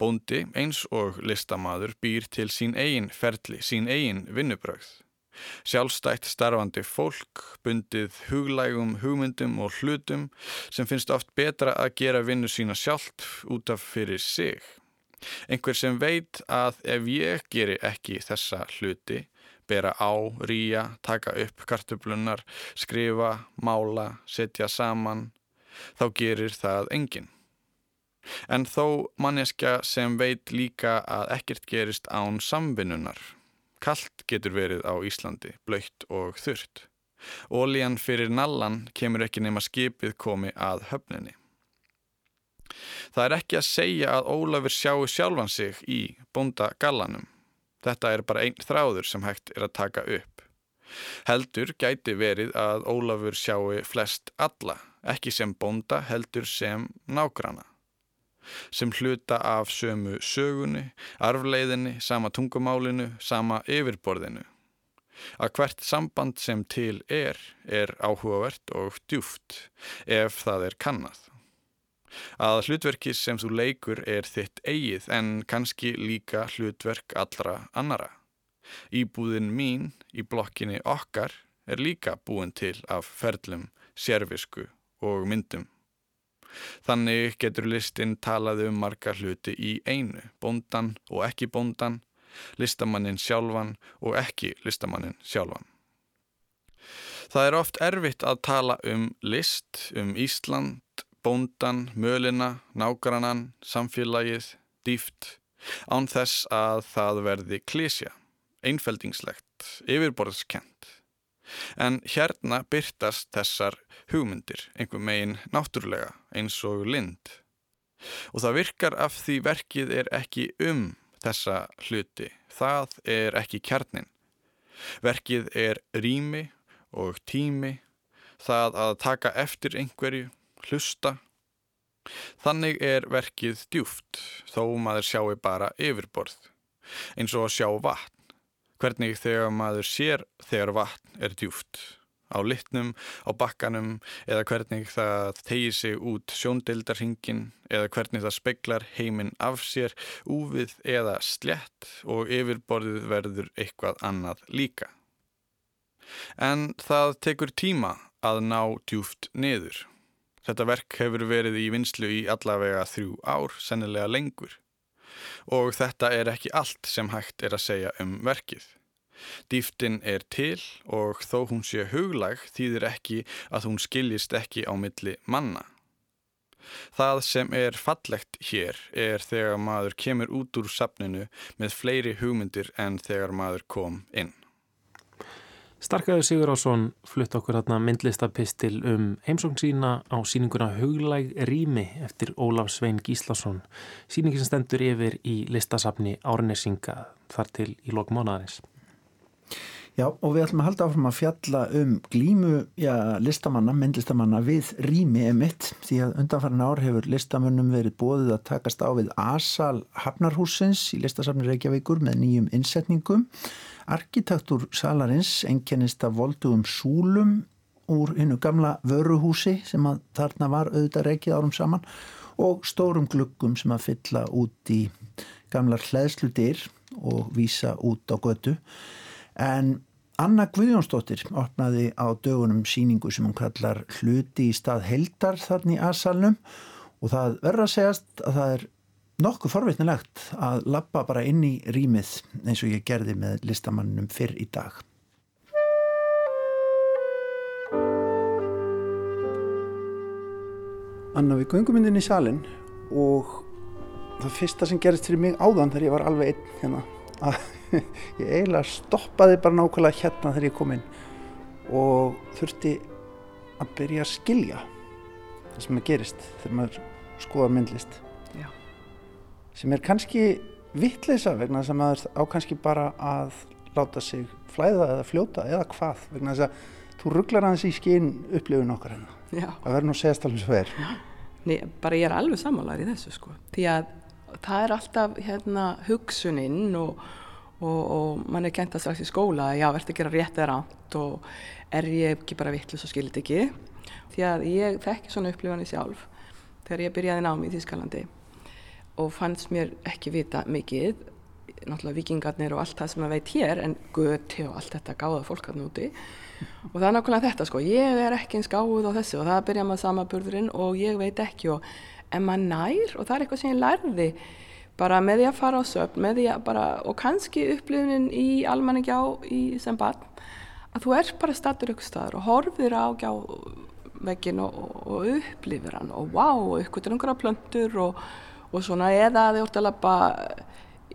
Bóndi eins og listamæður býr til sín eigin ferli, sín eigin vinnubröð. Sjálfstætt starfandi fólk, bundið huglægum hugmyndum og hlutum sem finnst oft betra að gera vinnu sína sjálft út af fyrir sig. Einhver sem veit að ef ég geri ekki þessa hluti, bera á, ríja, taka upp kartublunar, skrifa, mála, setja saman, þá gerir það enginn. En þó manneskja sem veit líka að ekkert gerist án samvinnunar. Kallt getur verið á Íslandi, blöytt og þurrt. Ólíjan fyrir nallan kemur ekki nema skipið komi að höfninni. Það er ekki að segja að Ólafur sjáu sjálfan sig í bonda gallanum. Þetta er bara einn þráður sem hægt er að taka upp. Heldur gæti verið að Ólafur sjáu flest alla, ekki sem bonda heldur sem nágrana. Sem hluta af sömu sögunni, arfleiðinni, sama tungumálinu, sama yfirborðinu. Að hvert samband sem til er, er áhugavert og djúft ef það er kannad að hlutverki sem þú leikur er þitt eigið en kannski líka hlutverk allra annara. Íbúðin mín í blokkinni okkar er líka búin til af ferlum, sérvisku og myndum. Þannig getur listin talað um marga hluti í einu, bondan og ekki bondan, listamannin sjálfan og ekki listamannin sjálfan. Það er oft erfitt að tala um list, um Ísland, bóndan, mölina, nágrannan, samfélagið, dýft, án þess að það verði klísja, einfeldingslegt, yfirborðskent. En hérna byrtast þessar hugmyndir, einhver megin náttúrulega, eins og lind. Og það virkar af því verkið er ekki um þessa hluti, það er ekki kjarnin. Verkið er rými og tími, það að taka eftir einhverju, hlusta. Þannig er verkið djúft, þó maður sjáu bara yfirborð. eins og að sjá vatn, hvernig þegar maður sér þegar vatn er djúft, á litnum, á bakkanum eða hvernig það tegir sig út sjóndeildarhingin eða hvernig það speglar heiminn af sér, úfið eða slett og yfirborðið verður eitthvað annað líka. En það tekur tíma að ná djúft niður. Þetta verk hefur verið í vinslu í allavega þrjú ár, sennilega lengur. Og þetta er ekki allt sem hægt er að segja um verkið. Dýftin er til og þó hún sé huglag þýðir ekki að hún skiljist ekki á milli manna. Það sem er fallegt hér er þegar maður kemur út úr sapninu með fleiri hugmyndir en þegar maður kom inn. Starkaður Sigur Ásson flutt okkur hérna myndlistapistil um heimsókn sína á síninguna Huglæg Rými eftir Ólaf Svein Gíslason. Síningin stendur yfir í listasafni Árnesinga þar til í lokmánaðarins. Já og við ætlum að halda áfram að fjalla um glímu já, listamanna, myndlistamanna við rými emitt því að undanfærin ár hefur listamönnum verið bóðið að takast á við Asal Hafnarhúsins í listasafni Reykjavíkur með nýjum innsetningum Arkitektur salarins enkennist af voldugum súlum úr innu gamla vöruhúsi sem að þarna var auðvitað reikið árum saman og stórum gluggum sem að fylla út í gamlar hlæðslutir og vísa út á götu. En Anna Guðjónsdóttir opnaði á dögunum síningu sem hún kallar hluti í stað heldar þarna í aðsalnum og það verður að segjast að það er nokkuð forvitnilegt að lappa bara inn í rýmið eins og ég gerði með listamannum fyrr í dag. Anna, við göngum inn í salin og það fyrsta sem gerist fyrir mig áðan þegar ég var alveg einn hérna að ég eiginlega stoppaði bara nákvæmlega hérna þegar ég kom inn og þurfti að byrja að skilja það sem að gerist þegar maður skoða myndlist sem er kannski vittleisa vegna sem að á kannski bara að láta sig flæða eða fljóta eða hvað vegna þess að þú rugglar aðeins í skinn upplifun okkar hérna. Það verður nú að segja stafnum svo er. Nei, bara ég er alveg sammálar í þessu sko. Því að það er alltaf hérna hugsuninn og, og, og mann er kent að strax í skóla já, verður að gera rétt eða ránt og er ég ekki bara vittlust og skilit ekki. Því að ég þekki svona upplifani sjálf þegar ég byrjaði námi í Þískalandi og fannst mér ekki vita mikið. Náttúrulega vikingarnir og allt það sem maður veit hér en göti og allt þetta gáða fólk að núti og það er nákvæmlega þetta sko. Ég er ekki eins gáð á þessu og það byrja maður samaburðurinn og ég veit ekki og en maður nær og það er eitthvað sem ég lærði bara með því að fara á söpn og kannski upplifunin í almanningjá í sem barn að þú er bara statur ykkur staður og horfir á gjávegin og, og upplifir hann og wow, ykkur til einhverja plöntur og og svona eða þið orðið að lappa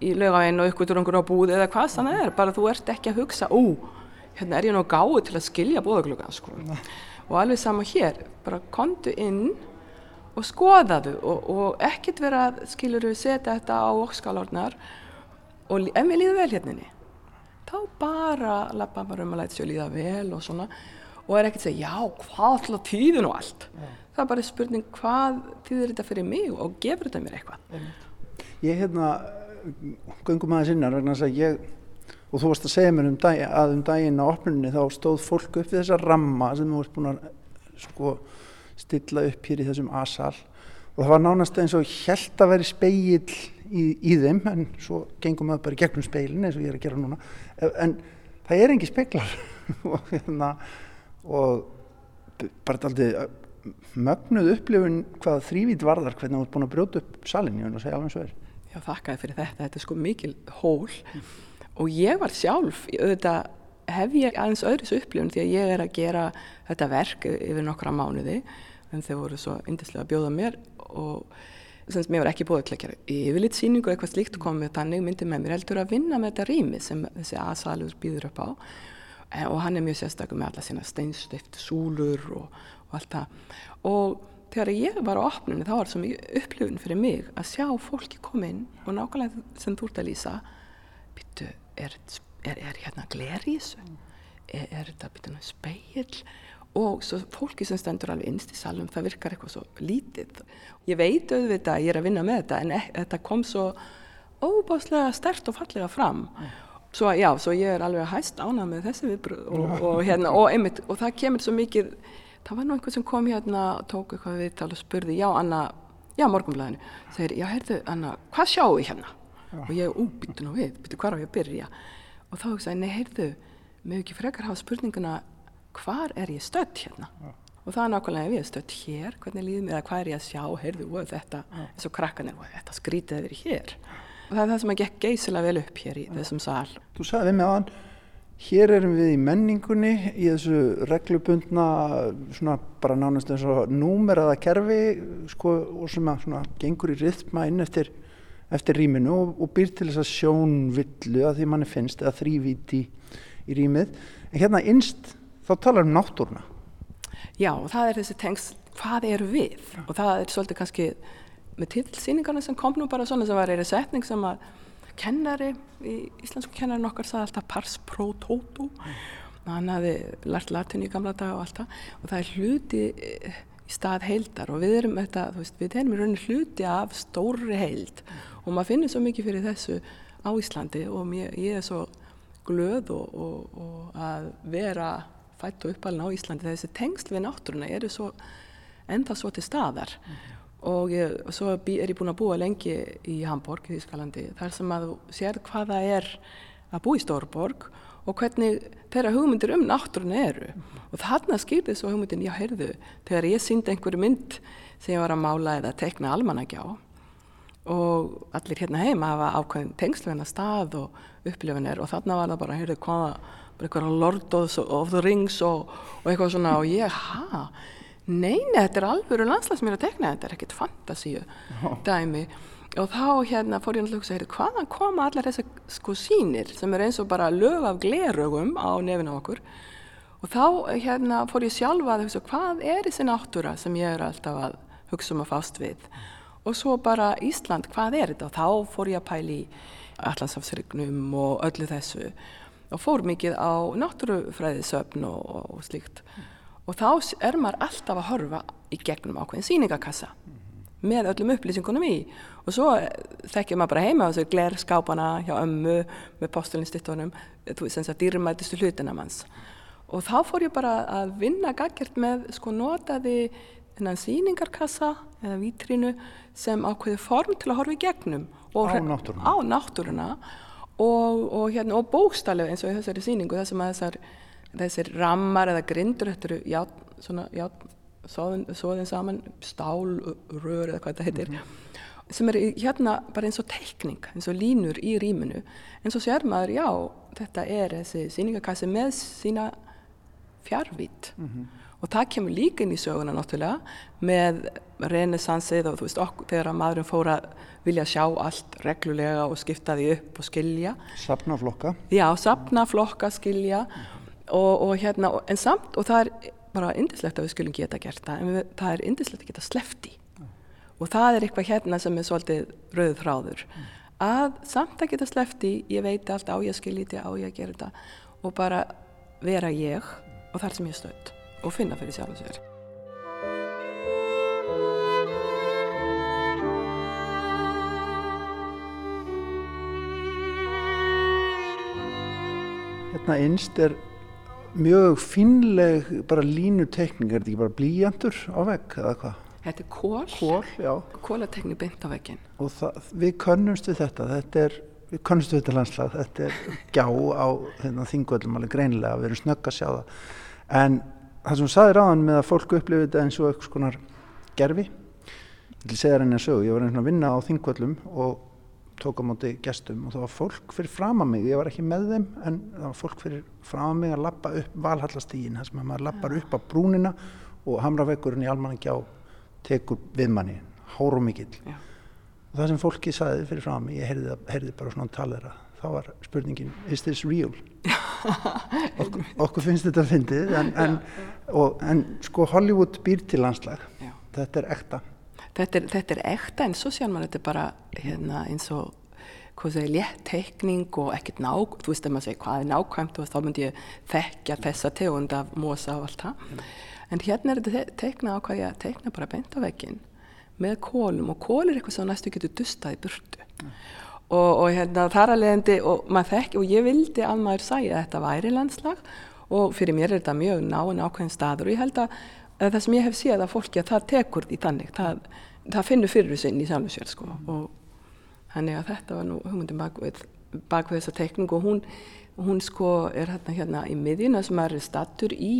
í lögavinn og ykkur til einhverju á búð eða hvað þannig er, bara þú ert ekki að hugsa ú, hérna er ég nú gáð til að skilja búðaglögan sko. Og alveg sama hér, bara kontu inn og skoðaðu og, og ekkert vera, skilur við setja þetta á okkskálórnar og ef mér líður vel hérninni þá bara lappa bara um að læta sér líða vel og svona. Og er ekkert að segja já, hvað alltaf tíðin og allt? Yeah það er bara spurning hvað þýðir þetta fyrir mig og gefur þetta mér eitthvað. Ég hérna gungum aðeins innar vegna að ég og þú varst að segja mér um dag, að um daginn á opnunni þá stóð fólk upp við þessa ramma sem þú varst búin að sko, stilla upp hér í þessum asal. Og það var nánast eins og held að veri speil í, í þeim en svo gengum við bara gegnum speilin eins og ég er að gera núna. En það er engi speiklar [LAUGHS] og hérna og bara aldrei mögnuð upplifun hvað þrývít varðar hvernig þú ert búin að brjóta upp salin ég vil að segja alveg svo er. Já þakkaði fyrir þetta, þetta er sko mikil hól. Og ég var sjálf auðvitað hef ég aðeins öðris upplifun því að ég er að gera þetta verk yfir nokkra mánuði en þeir voru svo indislega að bjóða mér og sem mér var ekki búið til að gera yfirleitt síningu eitthvað slíkt og komið þannig myndi með mér heldur að vinna með þetta rými sem þessi aðsalur býður upp á. Og hann er mjög sérstaklega með alla sína steinstöft súlur og, og allt það. Og þegar ég var á opnunni þá var það mikið upplifun fyrir mig að sjá fólki koma inn og nákvæmlega sem þú ert að lýsa byttu, er, er, er hérna gler í þessu? Er, er þetta byttu speil og svo fólki sem stendur alveg innst í salum það virkar eitthvað svo lítið. Ég veit auðvitað að ég er að vinna með þetta en ek, þetta kom svo óbáslega stert og fallega fram. Svo já, svo ég er alveg hæst ánað með þessi viðbröð og, og, hérna, og, einmitt, og það kemur svo mikið það var nú einhvern sem kom hérna tók eitthvað viðtal og spurði já Anna, já morgunblæðinu segir, já heyrðu Anna, hvað sjáu ég hérna? Já. og ég, ú, byttu nú við, byttu hvar á ég að byrja og þá sagði, nei heyrðu mög ekki frekar hafa spurninguna hvar er ég stödd hérna? Já. og það er nákvæmlega ef ég er stödd hér hvernig líðum ég, eða hvað er ég að sjá? Heyrðu, og þetta, eins og krakkan er, þetta skrítið að vera hér? Og það er það sem að gekk geysilega vel upp hér í þessum sal. Þú sagði við mig aðan, hér erum við í menningunni í þessu reglubundna, svona bara nánast eins og númeraða kerfi sko, og sem að svona gengur í rithma inn eftir, eftir rýminu og, og býr til þess að sjónvillu að því manni finnst eða þrývíti í, rýmið. En hérna innst þá talar um náttúruna. Já, það er þessi tengst, hvað eru við? Og það er svolítið kannski með tillsýningarna sem kom nú bara svona sem var eða setning sem að kennari í íslensku kennari nokkar sagði alltaf pars pro toto. Hann hafi lært latin í gamla dag og allt það. Og það er hluti eh, í stað heildar. Og við erum þetta, veist, við erum í rauninni hluti af stóri heild og maður finnir svo mikið fyrir þessu á Íslandi og mér, ég er svo glöð og, og, og að vera fætt og uppalinn á Íslandi. Þessi tengsl við náttúruna eru svo enda svo til staðar. Mm -hmm og ég, svo er ég búin að búa lengi í Hamburg í Ískalandi þar sem að þú sér hvaða er að bú í Stórborg og hvernig þeirra hugmyndir um náttúrun eru. Og þarna skýrði svo hugmyndin, já heyrðu, þegar ég síndi einhverju mynd sem ég var að mála eða tekna almanagjá og allir hérna heima hafa ákveðin tengsluðina stað og upplifinir og þarna var það bara, heyrðu, hvaða bara eitthvað Lord of the Rings og, og eitthvað svona. Og ég, hæ neina, þetta er alvöru landslagsmýra að tekna þetta er ekkert fantasíu dæmi. Og þá hérna fór ég að hugsa hvaðan koma allar þessar sko sínir sem er eins og bara lög af glerögum á nefina okkur? Og þá hérna fór ég sjálfa að hugsa hvað er þessi náttúra sem ég er alltaf að hugsa um að fást við og svo bara Ísland, hvað er þetta? Og þá fór ég að pæli allansafsrygnum og öllu þessu. Og fór mikið á náttúrufræðisöfn og, og slíkt. Og þá er maður alltaf að horfa í gegnum ákveðin síningakassa mm með öllum upplýsingunum í. Og svo eh, þekkjum maður bara heima þessu glerskápana hjá ömmu með postulinstittunum þú veist þess að dýrmætistu hlutina manns. Og þá fór ég bara að vinna gaggjart með sko notaði þennan síningarkassa eða vítrinu sem ákveði form til að horfa í gegnum á náttúruna, á náttúruna og, og, hérna, og bókstalegu eins og í þessari síningu þessum að þessar þessir rammar eða grindur þetta eru svoðin, saman stál, rör eða hvað þetta heitir mm -hmm. sem er hérna bara eins og teikning, eins og línur í rýminu en svo sér maður, já, þetta er þessi síningakassi með sína fjárvít mm -hmm. Og það kemur líka inn í söguna náttúrulega með renesansið og þú veist, okkur, þegar maðurinn fór að vilja sjá allt reglulega og skipta því upp og skilja. Sapnaflokka Já, sapnaflokka, skilja mm -hmm og, og hérna, en samt og það er bara indislegt að við skulum geta gert það en við, það er indislegt að geta slefti og það er eitthvað hérna sem er svolítið rauð þráður. Að samt að geta slefti, ég veit allt á ég skiljiti á ég að gera þetta og bara vera ég og þar sem ég stöld og finna fyrir sjálf sér Hérna innst er mjög finleg bara línutekning, er þetta ekki bara blíjandur á vegg eða hvað? Þetta er kól, kól kólatekning beint á veggin. Og það, við könnumst við þetta, þetta er, við við þetta landslag, þetta er gjá á hérna, þingvöldum alveg greinilega, við erum snögg að sjá það. En það sem þú saði ráðan með að fólk upplifið þetta eins og eitthvað skonar gerfi, ég vil segja það reyni að sögu, ég var einhvern veginn að vinna á þingvöldum og tók á móti gestum og það var fólk fyrir fram að mig, ég var ekki með þeim en það var fólk fyrir fram að mig að lappa upp valhallastígin, þar sem að maður lappar upp á brúnina og hamravegurinn í almannagjá tekur við manni hóru mikill Já. og það sem fólki saði fyrir fram að mig, ég heyrði, heyrði bara svona talera, þá var spurningin is this real? Okkur, okkur finnst þetta fyndið en, en, en sko Hollywood býr til landslag, Já. þetta er ekta þetta er, þetta er ekta en svo sér maður þetta bara hérna, eins og hvað segir, létt teikning og ekkert nák, þú veist að maður segir hvað er nákvæmt og þá myndi ég þekkja þessa tegund af mosa og allt það mm. en hérna er þetta teikna á hvað ég teikna bara beint á veginn með kólum og kól er eitthvað sem næstu getur dustað í burtu mm. Og, og hérna þar að leiðandi og þekki og ég vildi að maður sæja að þetta væri landslag. Og fyrir mér er þetta mjög náinn ákveðin staður. Og ég held að, að það sem ég hef séð að fólki að það tekur því þannig það, það finnur fyrir sinn í sjálfum sér sko. Og þannig að þetta var nú hugmyndin bakvið, bakvið þessa tekning og hún, hún sko er hérna hérna í miðjuna sem er stattur í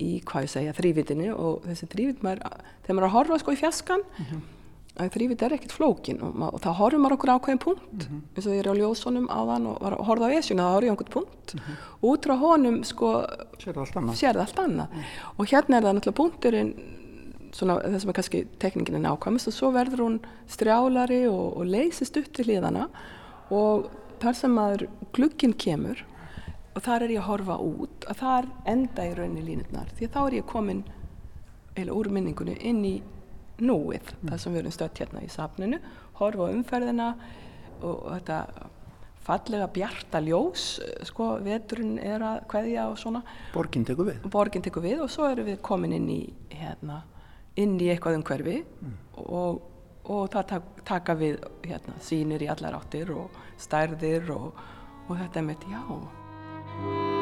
í hvað ég segja þrývitinni og þessi þrývit þegar maður er að horfa sko í fjaskan mm -hmm. Að þrývit er ekkert flókin og, og þá horfum maður okkur ákveðin punkt mm -hmm. eins og ég er á ljósónum áðan og var að horfa á esjuna þá horfum ég einhvern punkt mm -hmm. og út frá honum sko sér það allt annað, allt annað. og hérna er það náttúrulega punkturinn svona það sem er kannski tekningin er nákvæmst og svo verður hún strjálari og, og leysist upp til hlýðana og þar sem maður glugginn kemur og þar er ég að horfa út að þar enda í rauninni línutnar því að þá er ég komin eða úr minningunni inn í núið mm. þar sem við erum stött hérna í safninu horfa umferðina og, þetta fallega bjarta ljós sko veturinn er að hvaðja og svona borginn tekur við borginn tekur við og svo erum við komin inn í hérna, inn í eitthvað umhverfi mm. og, og það tak, taka við hérna, sínir í allar áttir og stærðir og, og þetta er með já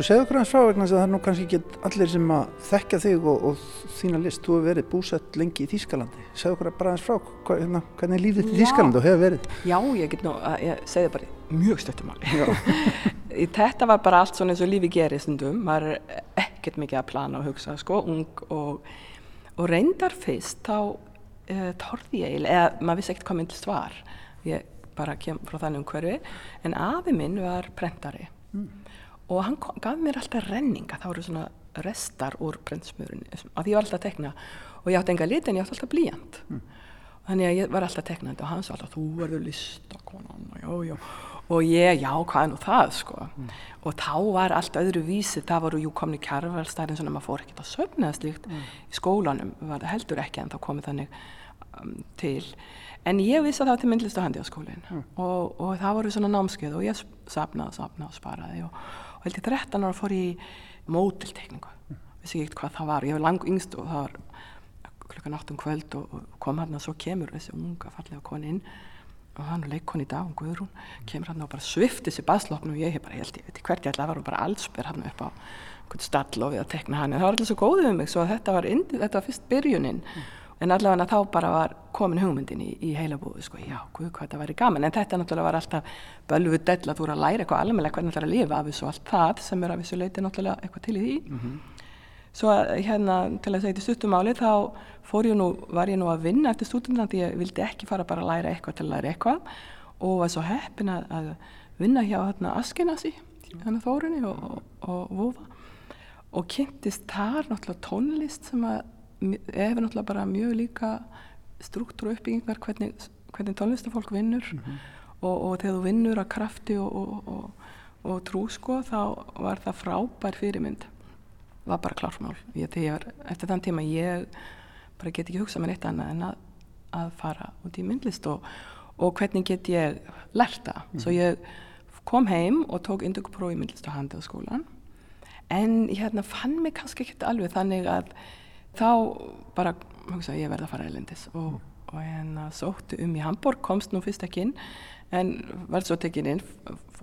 Sko segðu okkur hans frá vegna þess að það er nú kannski ekki allir sem að þekkja þig og, og þína list, þú hefur verið búsett lengi í Þýskalandi. Segðu okkur bara hans frá hva, hérna, hvernig lífið til Þýskalandi og hefur verið? Já, ég get nú, ég segði bara mjög stöttumáli [LAUGHS] Þetta var bara allt svona eins og lífi gerir stundum. Maður er ekkert mikið að plana og hugsa sko, ung og, og reyndar fyrst þá uh, torði ég, eða maður vissi ekkert hvað myndist var ég bara kem frá þannig um hverfi en afi minn var prentari. Mm og hann kom, gaf mér alltaf renninga það voru svona restar úr prentsmjörun af því ég var alltaf að tekna og ég átti enga lit en ég átti alltaf blíjant mm. þannig að ég var alltaf teknandi og hann svo alltaf þú verður listakonan og ég, já hvað er nú það sko mm. og þá var allt öðru vísi það voru jú komni kjærvalstæðin svona maður fór ekkert að söfna slíkt mm. í skólanum var heldur ekki en þá komið þannig um, til en ég vissi að það var til myndlist og handi á skólinn mm. og, og það voru svona námskeið og ég sapnaði, sapnaði og sparaði og og held ég 13 ára fór ég mótiltekningu mm. vissi ekki hvað það var, ég var lang yngst og það var klukkan 8 um kvöld og, og kom hann og svo kemur þessi unga fallega koni inn og hann er leikon í dag, hún Guðrún kemur hann og bara svifti sér baslopn og ég hef bara, ég held ég veit hvert ég að vera og bara allsbyr hann upp á einhvern stall og við að tekna hann. En það var alltaf svo góðið um mig svo þetta var, indi, þetta var fyrst byrjunin. mm en allavega þá bara var komin hugmyndin í, í heila búið sko, já, hvað þetta væri gaman. En þetta náttúrulega var alltaf bölvuð dell að þú eru að læra eitthvað almennilega hvernig það er að lifa af þessu og allt það sem er að þessu leiti náttúrulega eitthvað til í því. Mm -hmm. svo hérna til að segja til stuttumáli þá fór ég nú, var ég nú að vinna eftir stúdendina því ég vildi ekki fara bara að læra eitthvað til að læra eitthvað og var svo heppin að, að vinna hjá hérna Askenasi hérna Þórunni og, og, og og kynntist þar náttúrulega tónlist sem að hefur náttúrulega bara mjög líka struktúru uppbyggingar hvernig, hvernig tónlistafólk vinnur. Mm -hmm. og, og þegar þú vinnur að krafti og, og, og trú sko þá var það frábær fyrirmynd. Var bara klármál. Eftir þann tíma ég bara get ekki hugsað mér eitt annað en að, að fara út í myndlist og hvernig get ég lerta mm -hmm. svo ég kom heim og tók indugpróf í myndlist og handið á skólan en ég hérna, fann mig kannski ekki alveg þannig að þá bara hugsa ég verði að fara elendis og, og hérna sóttu um í Hamburg komst nú fyrst ekki inn en verði svo tekinn inn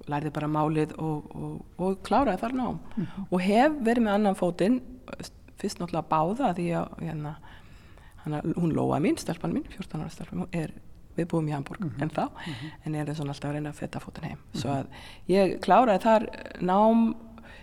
lærði bara málið og, og, og kláraði þar ná mm -hmm. og hef verið með annan fótinn fyrst náttúrulega báða því að hérna, hana, hún lóa mín, stelpann mín 14 ára stelpann, er, við búum í Hamburg mm -hmm. en þá, mm -hmm. en ég er alltaf að reyna að fetta fótinn heim svo að ég kláraði þar nám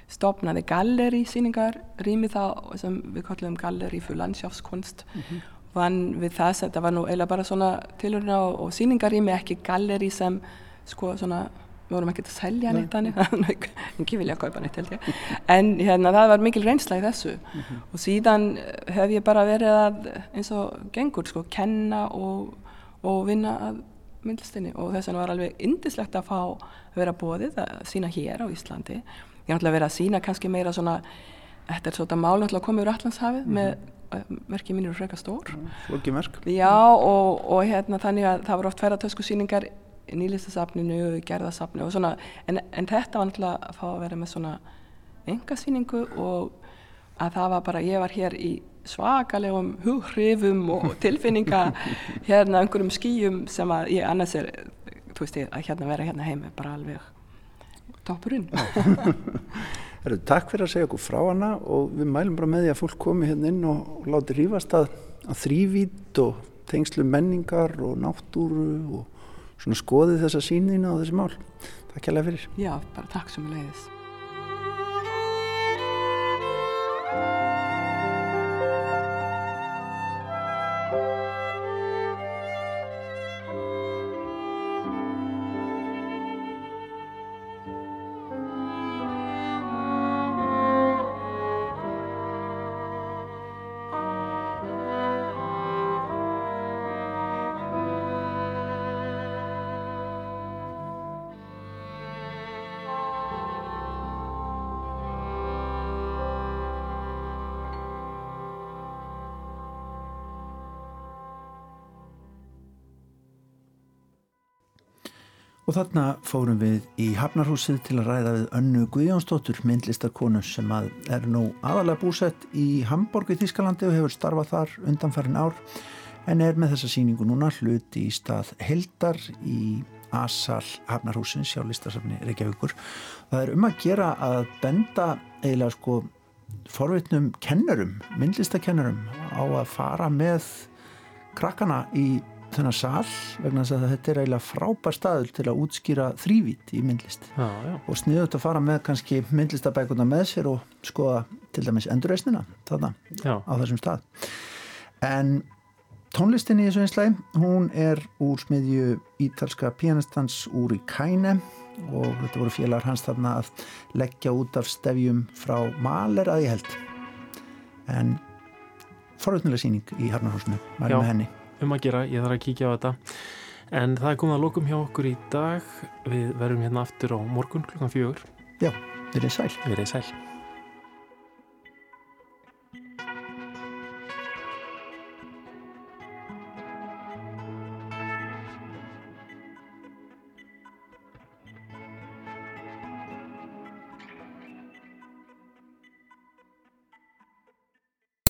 stopnaði galleri síningar rými þá sem við kallum galleri fyrir landsjáfskunst mm -hmm. vann við það sem það var nú eða bara svona tilhörina og, og síningarými ekki galleri sem sko svona við vorum ekki að selja neitt þannig. [LAUGHS] Ekki vilja að kaupa neitt held ég. En hérna það var mikil reynsla í þessu. Mm -hmm. og síðan hef ég bara verið að eins og gengur sko kenna og, og vinna að myndlistinni. Og þess vegna var alveg indislegt að fá að vera bóðið að sína hér á Íslandi ég er náttúrulega verið að sína kannski meira svona þetta er svona mál náttúrulega komið úr Allandshafið mm -hmm. með verkið mín eru frekar stór Flókið merk Já og, og hérna þannig að það voru oft ferðartöskusýningar í nýlistasafninu, gerðasafninu og svona en, en þetta var náttúrulega að fá að vera með svona engasýningu og að það var bara, ég var hér í svakalegum hughrifum og [LAUGHS] tilfinninga hérna einhverjum skýjum sem að ég annars er, þú veist ég, að hérna vera hérna heim er bara alveg toppurinn. [LAUGHS] Takk fyrir að segja okkur frá hana og við mælum bara með því að fólk komi hérna inn og, og láti rífast að, að þrývít og tengslu menningar og náttúru og svona skoði þessa sínina og þessi mál. Takk hjálpa fyrir. Já, bara takk sem leiðis. Og þarna fórum við í Hafnarhúsið til að ræða við önnu Guðjónsdóttur, myndlistarkonu sem að er nú aðalega búsett í Hamburg í Þískalandi og hefur starfað þar undanfærin ár en er með þessa síningu núna hluti í stað Heldar í Asal Hafnarhúsins hjá listasafni Reykjavíkur. Það er um að gera að benda eiginlega sko forvitnum kennurum, myndlistakennurum á að fara með krakkana í þennan sal vegna þess að þetta er eiginlega frábær staðul til að útskýra þrývít í myndlist. Já, já. og sniðut að fara með kannski myndlistabækuna með sér og skoða til dæmis endurreysnina þarna á þessum stað. En tónlistin í þessu einslæg hún er úr smiðju ítalska pianistans úr í Kæne og þetta voru félagar hans þarna að leggja út af stefjum frá Maler að ég held. En forvöldnilega síning í Harnarhúsinu, mælum með henni um að gera, ég þarf að kíkja á þetta. En það er komið að lokum hjá okkur í dag. Við verum hérna aftur á morgun klukkan fjögur. Já, verið sæl. Verið sæl